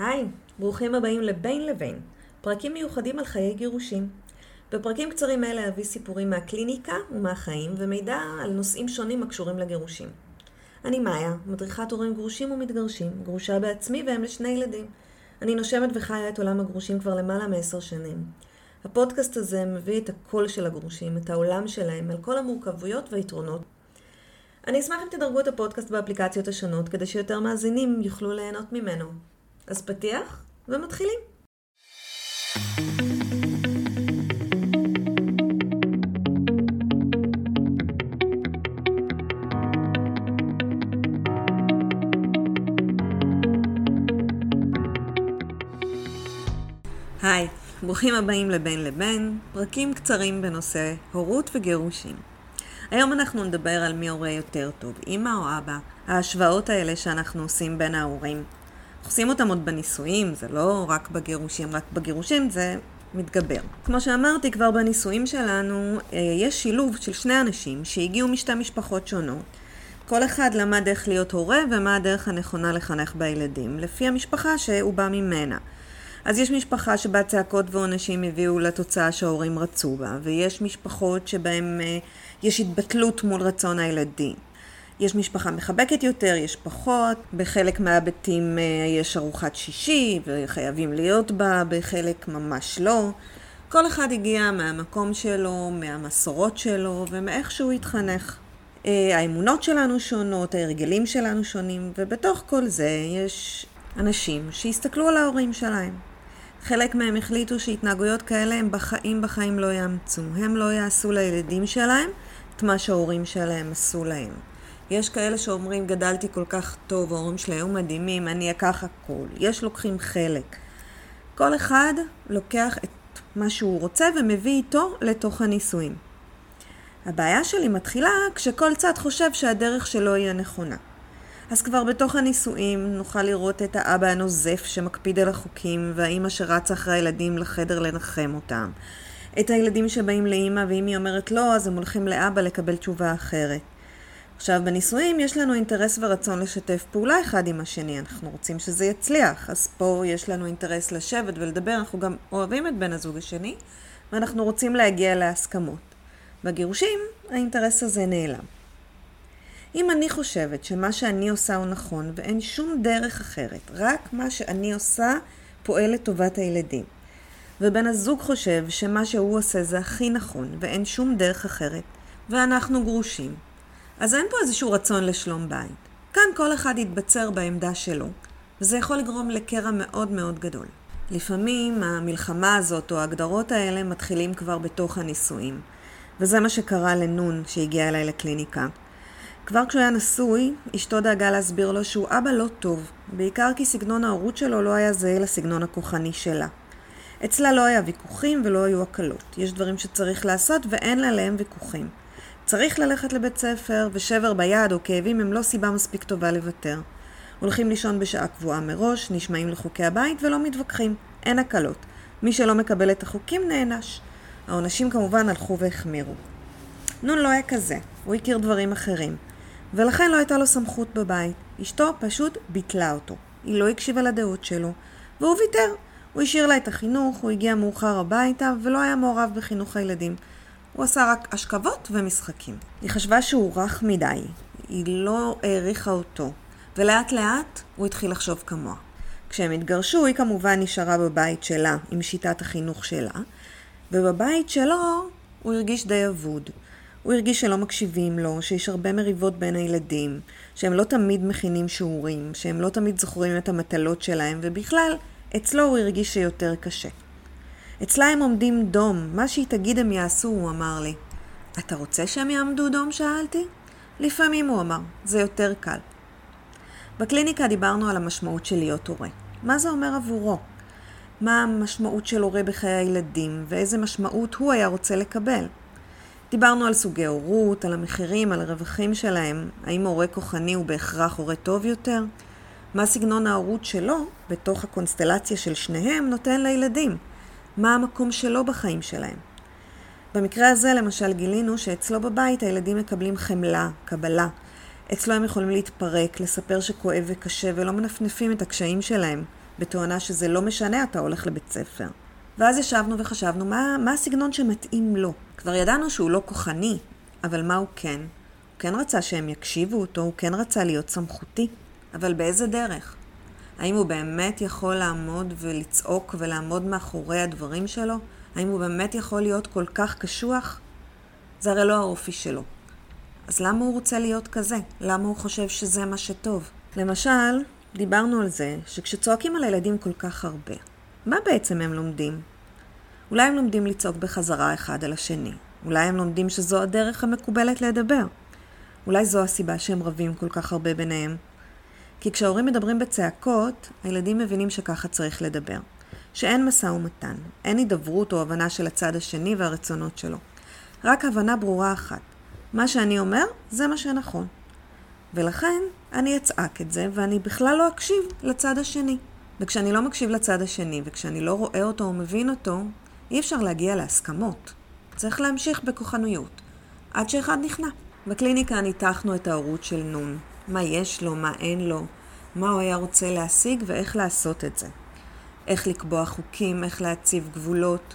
היי, ברוכים הבאים לבין לבין, פרקים מיוחדים על חיי גירושים. בפרקים קצרים אלה אביא סיפורים מהקליניקה ומהחיים ומידע על נושאים שונים הקשורים לגירושים. אני מאיה, מדריכת הורים גרושים ומתגרשים, גרושה בעצמי והם לשני ילדים. אני נושמת וחיה את עולם הגרושים כבר למעלה מעשר שנים. הפודקאסט הזה מביא את הקול של הגרושים, את העולם שלהם, על כל המורכבויות והיתרונות. אני אשמח אם תדרגו את הפודקאסט באפליקציות השונות, כדי שיותר מאזינים יוכלו ליהנות ממנו. אז פתיח, ומתחילים. היי, ברוכים הבאים לבין לבין, פרקים קצרים בנושא הורות וגירושים. היום אנחנו נדבר על מי הורה יותר טוב, אמא או אבא, ההשוואות האלה שאנחנו עושים בין ההורים. עושים אותם עוד בנישואים, זה לא רק בגירושים, רק בגירושים זה מתגבר. כמו שאמרתי כבר בנישואים שלנו, אה, יש שילוב של שני אנשים שהגיעו משתי משפחות שונות. כל אחד למד איך להיות הורה ומה הדרך הנכונה לחנך בילדים, לפי המשפחה שהוא בא ממנה. אז יש משפחה שבה צעקות ועונשים הביאו לתוצאה שההורים רצו בה, ויש משפחות שבהן אה, יש התבטלות מול רצון הילדים. יש משפחה מחבקת יותר, יש פחות, בחלק מהבתים אה, יש ארוחת שישי וחייבים להיות בה, בחלק ממש לא. כל אחד הגיע מהמקום שלו, מהמסורות שלו ומאיך שהוא התחנך. אה, האמונות שלנו שונות, ההרגלים שלנו שונים, ובתוך כל זה יש אנשים שהסתכלו על ההורים שלהם. חלק מהם החליטו שהתנהגויות כאלה הם בחיים בחיים לא יאמצו. הם לא יעשו לילדים שלהם את מה שההורים שלהם עשו להם. יש כאלה שאומרים, גדלתי כל כך טוב, ההורים שלי היו מדהימים, אני אקח הכל. יש לוקחים חלק. כל אחד לוקח את מה שהוא רוצה ומביא איתו לתוך הנישואים. הבעיה שלי מתחילה כשכל צד חושב שהדרך שלו היא הנכונה. אז כבר בתוך הנישואים נוכל לראות את האבא הנוזף שמקפיד על החוקים והאימא שרצה אחרי הילדים לחדר לנחם אותם. את הילדים שבאים לאימא ואם היא אומרת לא אז הם הולכים לאבא לקבל תשובה אחרת. עכשיו בנישואים יש לנו אינטרס ורצון לשתף פעולה אחד עם השני, אנחנו רוצים שזה יצליח, אז פה יש לנו אינטרס לשבת ולדבר, אנחנו גם אוהבים את בן הזוג השני ואנחנו רוצים להגיע להסכמות. בגירושים האינטרס הזה נעלם. אם אני חושבת שמה שאני עושה הוא נכון ואין שום דרך אחרת, רק מה שאני עושה פועל לטובת הילדים, ובן הזוג חושב שמה שהוא עושה זה הכי נכון ואין שום דרך אחרת, ואנחנו גרושים, אז אין פה איזשהו רצון לשלום בית. כאן כל אחד יתבצר בעמדה שלו, וזה יכול לגרום לקרע מאוד מאוד גדול. לפעמים המלחמה הזאת או ההגדרות האלה מתחילים כבר בתוך הנישואים, וזה מה שקרה לנון שהגיע אליי לקליניקה. כבר כשהוא היה נשוי, אשתו דאגה להסביר לו שהוא אבא לא טוב, בעיקר כי סגנון ההורות שלו לא היה זהה לסגנון הכוחני שלה. אצלה לא היה ויכוחים ולא היו הקלות. יש דברים שצריך לעשות ואין עליהם ויכוחים. צריך ללכת לבית ספר, ושבר ביד או כאבים הם לא סיבה מספיק טובה לוותר. הולכים לישון בשעה קבועה מראש, נשמעים לחוקי הבית ולא מתווכחים. אין הקלות. מי שלא מקבל את החוקים נענש. העונשים כמובן הלכו והחמירו. נון לא היה כזה, הוא הכיר דברים אחרים. ולכן לא הייתה לו סמכות בבית. אשתו פשוט ביטלה אותו. היא לא הקשיבה לדעות שלו, והוא ויתר. הוא השאיר לה את החינוך, הוא הגיע מאוחר הביתה, ולא היה מעורב בחינוך הילדים. הוא עשה רק השכבות ומשחקים. היא חשבה שהוא רך מדי, היא לא העריכה אותו, ולאט לאט הוא התחיל לחשוב כמוה. כשהם התגרשו, היא כמובן נשארה בבית שלה, עם שיטת החינוך שלה, ובבית שלו הוא הרגיש די אבוד. הוא הרגיש שלא מקשיבים לו, שיש הרבה מריבות בין הילדים, שהם לא תמיד מכינים שיעורים, שהם לא תמיד זוכרים את המטלות שלהם, ובכלל, אצלו הוא הרגיש שיותר קשה. אצלה הם עומדים דום, מה שהיא תגיד הם יעשו, הוא אמר לי. אתה רוצה שהם יעמדו דום? שאלתי. לפעמים הוא אמר, זה יותר קל. בקליניקה דיברנו על המשמעות של להיות הורה. מה זה אומר עבורו? מה המשמעות של הורה בחיי הילדים, ואיזה משמעות הוא היה רוצה לקבל. דיברנו על סוגי הורות, על המחירים, על הרווחים שלהם, האם הורה כוחני הוא בהכרח הורה טוב יותר, מה סגנון ההורות שלו, בתוך הקונסטלציה של שניהם, נותן לילדים. מה המקום שלו בחיים שלהם. במקרה הזה למשל גילינו שאצלו בבית הילדים מקבלים חמלה, קבלה. אצלו הם יכולים להתפרק, לספר שכואב וקשה ולא מנפנפים את הקשיים שלהם, בתואנה שזה לא משנה, אתה הולך לבית ספר. ואז ישבנו וחשבנו מה, מה הסגנון שמתאים לו. כבר ידענו שהוא לא כוחני, אבל מה הוא כן? הוא כן רצה שהם יקשיבו אותו, הוא כן רצה להיות סמכותי, אבל באיזה דרך? האם הוא באמת יכול לעמוד ולצעוק ולעמוד מאחורי הדברים שלו? האם הוא באמת יכול להיות כל כך קשוח? זה הרי לא האופי שלו. אז למה הוא רוצה להיות כזה? למה הוא חושב שזה מה שטוב? למשל, דיברנו על זה שכשצועקים על הילדים כל כך הרבה, מה בעצם הם לומדים? אולי הם לומדים לצעוק בחזרה אחד על השני. אולי הם לומדים שזו הדרך המקובלת לדבר. אולי זו הסיבה שהם רבים כל כך הרבה ביניהם. כי כשההורים מדברים בצעקות, הילדים מבינים שככה צריך לדבר. שאין משא ומתן, אין הידברות או הבנה של הצד השני והרצונות שלו. רק הבנה ברורה אחת. מה שאני אומר, זה מה שנכון. ולכן, אני אצעק את זה, ואני בכלל לא אקשיב לצד השני. וכשאני לא מקשיב לצד השני, וכשאני לא רואה אותו או מבין אותו, אי אפשר להגיע להסכמות. צריך להמשיך בכוחנויות, עד שאחד נכנע. בקליניקה ניתחנו את ההורות של נון. מה יש לו, מה אין לו, מה הוא היה רוצה להשיג ואיך לעשות את זה. איך לקבוע חוקים, איך להציב גבולות,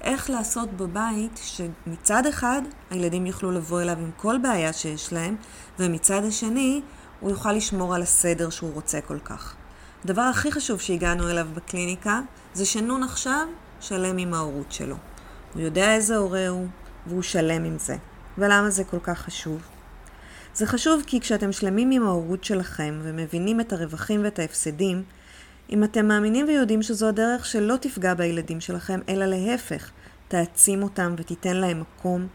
איך לעשות בבית שמצד אחד הילדים יוכלו לבוא אליו עם כל בעיה שיש להם, ומצד השני הוא יוכל לשמור על הסדר שהוא רוצה כל כך. הדבר הכי חשוב שהגענו אליו בקליניקה זה שנון עכשיו שלם עם ההורות שלו. הוא יודע איזה הורה הוא, והוא שלם עם זה. ולמה זה כל כך חשוב? זה חשוב כי כשאתם שלמים עם ההורות שלכם ומבינים את הרווחים ואת ההפסדים, אם אתם מאמינים ויודעים שזו הדרך שלא תפגע בילדים שלכם, אלא להפך, תעצים אותם ותיתן להם מקום,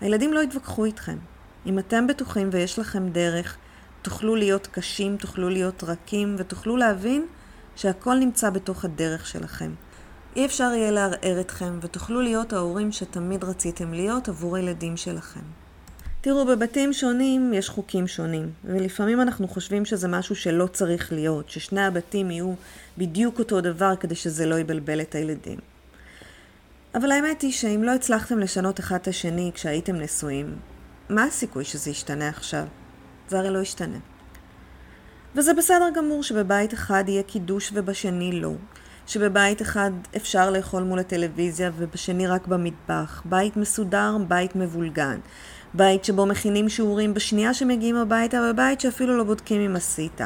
הילדים לא יתווכחו איתכם. אם אתם בטוחים ויש לכם דרך, תוכלו להיות קשים, תוכלו להיות רכים, ותוכלו להבין שהכל נמצא בתוך הדרך שלכם. אי אפשר יהיה לערער אתכם, ותוכלו להיות ההורים שתמיד רציתם להיות עבור הילדים שלכם. תראו, בבתים שונים יש חוקים שונים, ולפעמים אנחנו חושבים שזה משהו שלא צריך להיות, ששני הבתים יהיו בדיוק אותו דבר כדי שזה לא יבלבל את הילדים. אבל האמת היא שאם לא הצלחתם לשנות אחד את השני כשהייתם נשואים, מה הסיכוי שזה ישתנה עכשיו? זה הרי לא ישתנה. וזה בסדר גמור שבבית אחד יהיה קידוש ובשני לא. שבבית אחד אפשר לאכול מול הטלוויזיה ובשני רק במטבח. בית מסודר, בית מבולגן. בית שבו מכינים שיעורים בשנייה שמגיעים הביתה, ובית שאפילו לא בודקים אם עשית.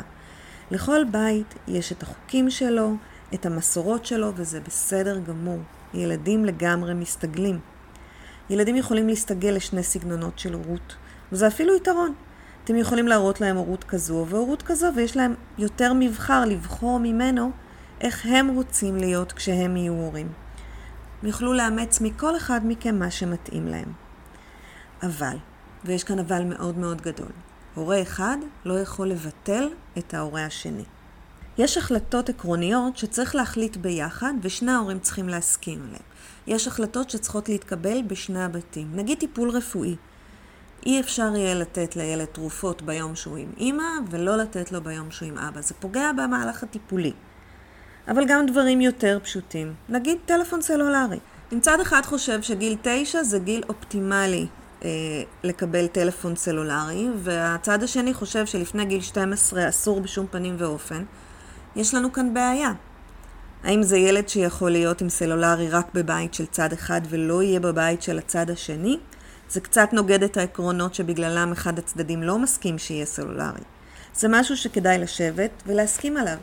לכל בית יש את החוקים שלו, את המסורות שלו, וזה בסדר גמור. ילדים לגמרי מסתגלים. ילדים יכולים להסתגל לשני סגנונות של הורות, וזה אפילו יתרון. אתם יכולים להראות להם הורות כזו והורות כזו, ויש להם יותר מבחר לבחור ממנו איך הם רוצים להיות כשהם יהיו הורים. יוכלו לאמץ מכל אחד מכם מה שמתאים להם. אבל, ויש כאן אבל מאוד מאוד גדול, הורה אחד לא יכול לבטל את ההורה השני. יש החלטות עקרוניות שצריך להחליט ביחד ושני ההורים צריכים להסכים עליהן. יש החלטות שצריכות להתקבל בשני הבתים. נגיד טיפול רפואי. אי אפשר יהיה לתת לילד תרופות ביום שהוא עם אימא ולא לתת לו ביום שהוא עם אבא. זה פוגע במהלך הטיפולי. אבל גם דברים יותר פשוטים. נגיד טלפון סלולרי. אם צד אחד חושב שגיל 9 זה גיל אופטימלי לקבל טלפון סלולרי, והצד השני חושב שלפני גיל 12 אסור בשום פנים ואופן, יש לנו כאן בעיה. האם זה ילד שיכול להיות עם סלולרי רק בבית של צד אחד ולא יהיה בבית של הצד השני? זה קצת נוגד את העקרונות שבגללם אחד הצדדים לא מסכים שיהיה סלולרי. זה משהו שכדאי לשבת ולהסכים עליו.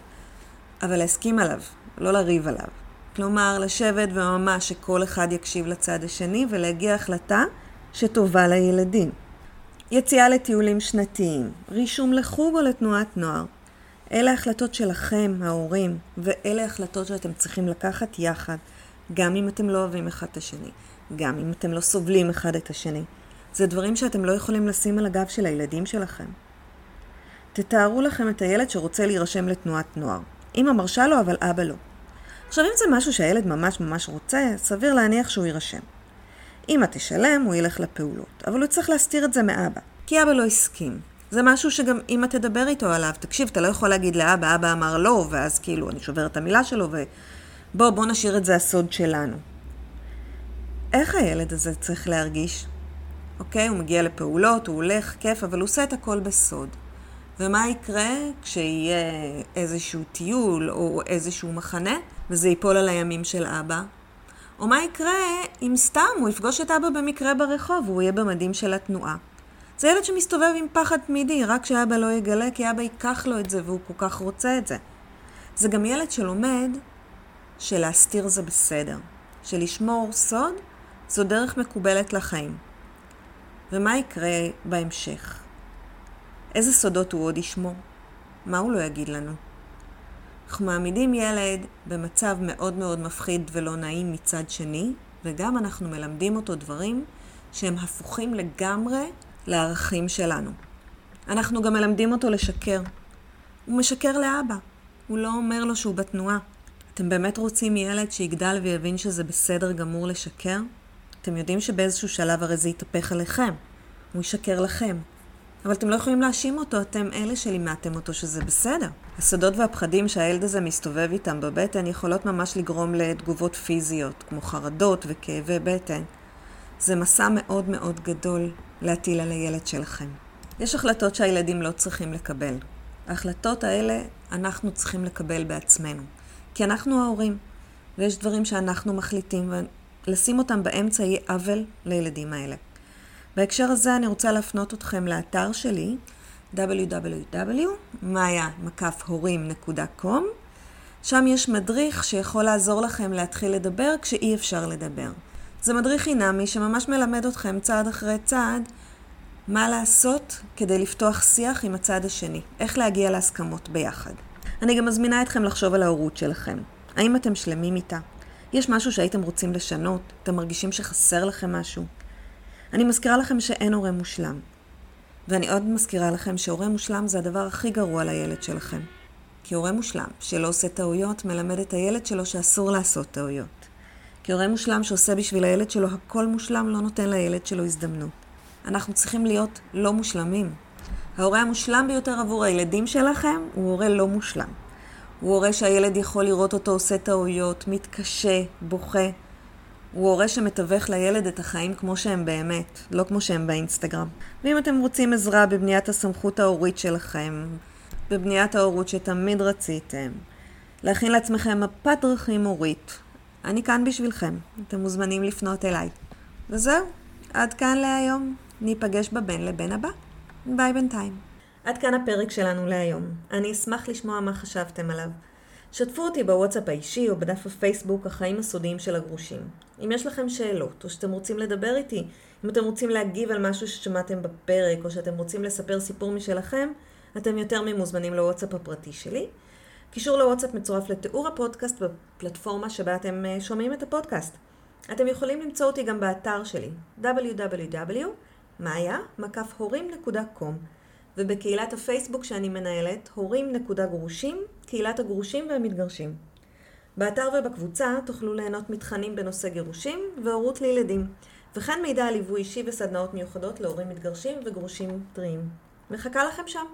אבל להסכים עליו, לא לריב עליו. כלומר, לשבת וממש שכל אחד יקשיב לצד השני ולהגיע החלטה שטובה לילדים. יציאה לטיולים שנתיים, רישום לחוג או לתנועת נוער. אלה החלטות שלכם, ההורים, ואלה החלטות שאתם צריכים לקחת יחד, גם אם אתם לא אוהבים אחד את השני, גם אם אתם לא סובלים אחד את השני. זה דברים שאתם לא יכולים לשים על הגב של הילדים שלכם. תתארו לכם את הילד שרוצה להירשם לתנועת נוער. אמא מרשה לו, אבל אבא לא. עכשיו, אם זה משהו שהילד ממש ממש רוצה, סביר להניח שהוא יירשם. אמא תשלם, הוא ילך לפעולות, אבל הוא צריך להסתיר את זה מאבא, כי אבא לא הסכים. זה משהו שגם אמא תדבר איתו עליו. תקשיב, אתה לא יכול להגיד לאבא, אבא אמר לא, ואז כאילו אני שובר את המילה שלו, ובוא, בוא נשאיר את זה הסוד שלנו. איך הילד הזה צריך להרגיש? אוקיי, הוא מגיע לפעולות, הוא הולך, כיף, אבל הוא עושה את הכל בסוד. ומה יקרה כשיהיה איזשהו טיול או איזשהו מחנה, וזה ייפול על הימים של אבא? או מה יקרה אם סתם הוא יפגוש את אבא במקרה ברחוב והוא יהיה במדים של התנועה? זה ילד שמסתובב עם פחד תמידי, רק שאבא לא יגלה, כי אבא ייקח לו את זה והוא כל כך רוצה את זה. זה גם ילד שלומד שלהסתיר זה בסדר, שלשמור סוד זו דרך מקובלת לחיים. ומה יקרה בהמשך? איזה סודות הוא עוד ישמור? מה הוא לא יגיד לנו? אנחנו מעמידים ילד במצב מאוד מאוד מפחיד ולא נעים מצד שני, וגם אנחנו מלמדים אותו דברים שהם הפוכים לגמרי לערכים שלנו. אנחנו גם מלמדים אותו לשקר. הוא משקר לאבא, הוא לא אומר לו שהוא בתנועה. אתם באמת רוצים ילד שיגדל ויבין שזה בסדר גמור לשקר? אתם יודעים שבאיזשהו שלב הרי זה יתהפך עליכם. הוא ישקר לכם. אבל אתם לא יכולים להאשים אותו, אתם אלה שלימדתם אותו שזה בסדר. הסודות והפחדים שהילד הזה מסתובב איתם בבטן יכולות ממש לגרום לתגובות פיזיות, כמו חרדות וכאבי בטן. זה מסע מאוד מאוד גדול להטיל על הילד שלכם. יש החלטות שהילדים לא צריכים לקבל. ההחלטות האלה אנחנו צריכים לקבל בעצמנו. כי אנחנו ההורים, ויש דברים שאנחנו מחליטים, ולשים אותם באמצע יהיה עוול לילדים האלה. בהקשר הזה אני רוצה להפנות אתכם לאתר שלי, www.maya.com. שם יש מדריך שיכול לעזור לכם להתחיל לדבר כשאי אפשר לדבר. זה מדריך חינמי שממש מלמד אתכם צעד אחרי צעד מה לעשות כדי לפתוח שיח עם הצד השני, איך להגיע להסכמות ביחד. אני גם מזמינה אתכם לחשוב על ההורות שלכם. האם אתם שלמים איתה? יש משהו שהייתם רוצים לשנות? אתם מרגישים שחסר לכם משהו? אני מזכירה לכם שאין הורה מושלם. ואני עוד מזכירה לכם שהורה מושלם זה הדבר הכי גרוע לילד שלכם. כי הורה מושלם שלא עושה טעויות מלמד את הילד שלו שאסור לעשות טעויות. כי הורה מושלם שעושה בשביל הילד שלו הכל מושלם לא נותן לילד שלו הזדמנות. אנחנו צריכים להיות לא מושלמים. ההורה המושלם ביותר עבור הילדים שלכם הוא הורה לא מושלם. הוא הורה שהילד יכול לראות אותו עושה טעויות, מתקשה, בוכה. הוא הורה שמתווך לילד את החיים כמו שהם באמת, לא כמו שהם באינסטגרם. ואם אתם רוצים עזרה בבניית הסמכות ההורית שלכם, בבניית ההורות שתמיד רציתם, להכין לעצמכם מפת דרכים הורית, אני כאן בשבילכם. אתם מוזמנים לפנות אליי. וזהו, עד כאן להיום. ניפגש בבין לבין הבא. ביי בינתיים. עד כאן הפרק שלנו להיום. אני אשמח לשמוע מה חשבתם עליו. שתפו אותי בוואטסאפ האישי או בדף הפייסבוק החיים הסודיים של הגרושים. אם יש לכם שאלות, או שאתם רוצים לדבר איתי, אם אתם רוצים להגיב על משהו ששמעתם בפרק, או שאתם רוצים לספר סיפור משלכם, אתם יותר ממוזמנים לוואטסאפ הפרטי שלי. קישור לוואטסאפ מצורף לתיאור הפודקאסט בפלטפורמה שבה אתם אה, שומעים את הפודקאסט. אתם יכולים למצוא אותי גם באתר שלי www.maya.com ובקהילת הפייסבוק שאני מנהלת, הורים.גרושים, קהילת הגרושים והמתגרשים. באתר ובקבוצה תוכלו ליהנות מתכנים בנושא גירושים והורות לילדים, וכן מידע על ליווי אישי וסדנאות מיוחדות להורים מתגרשים וגרושים טריים. מחכה לכם שם.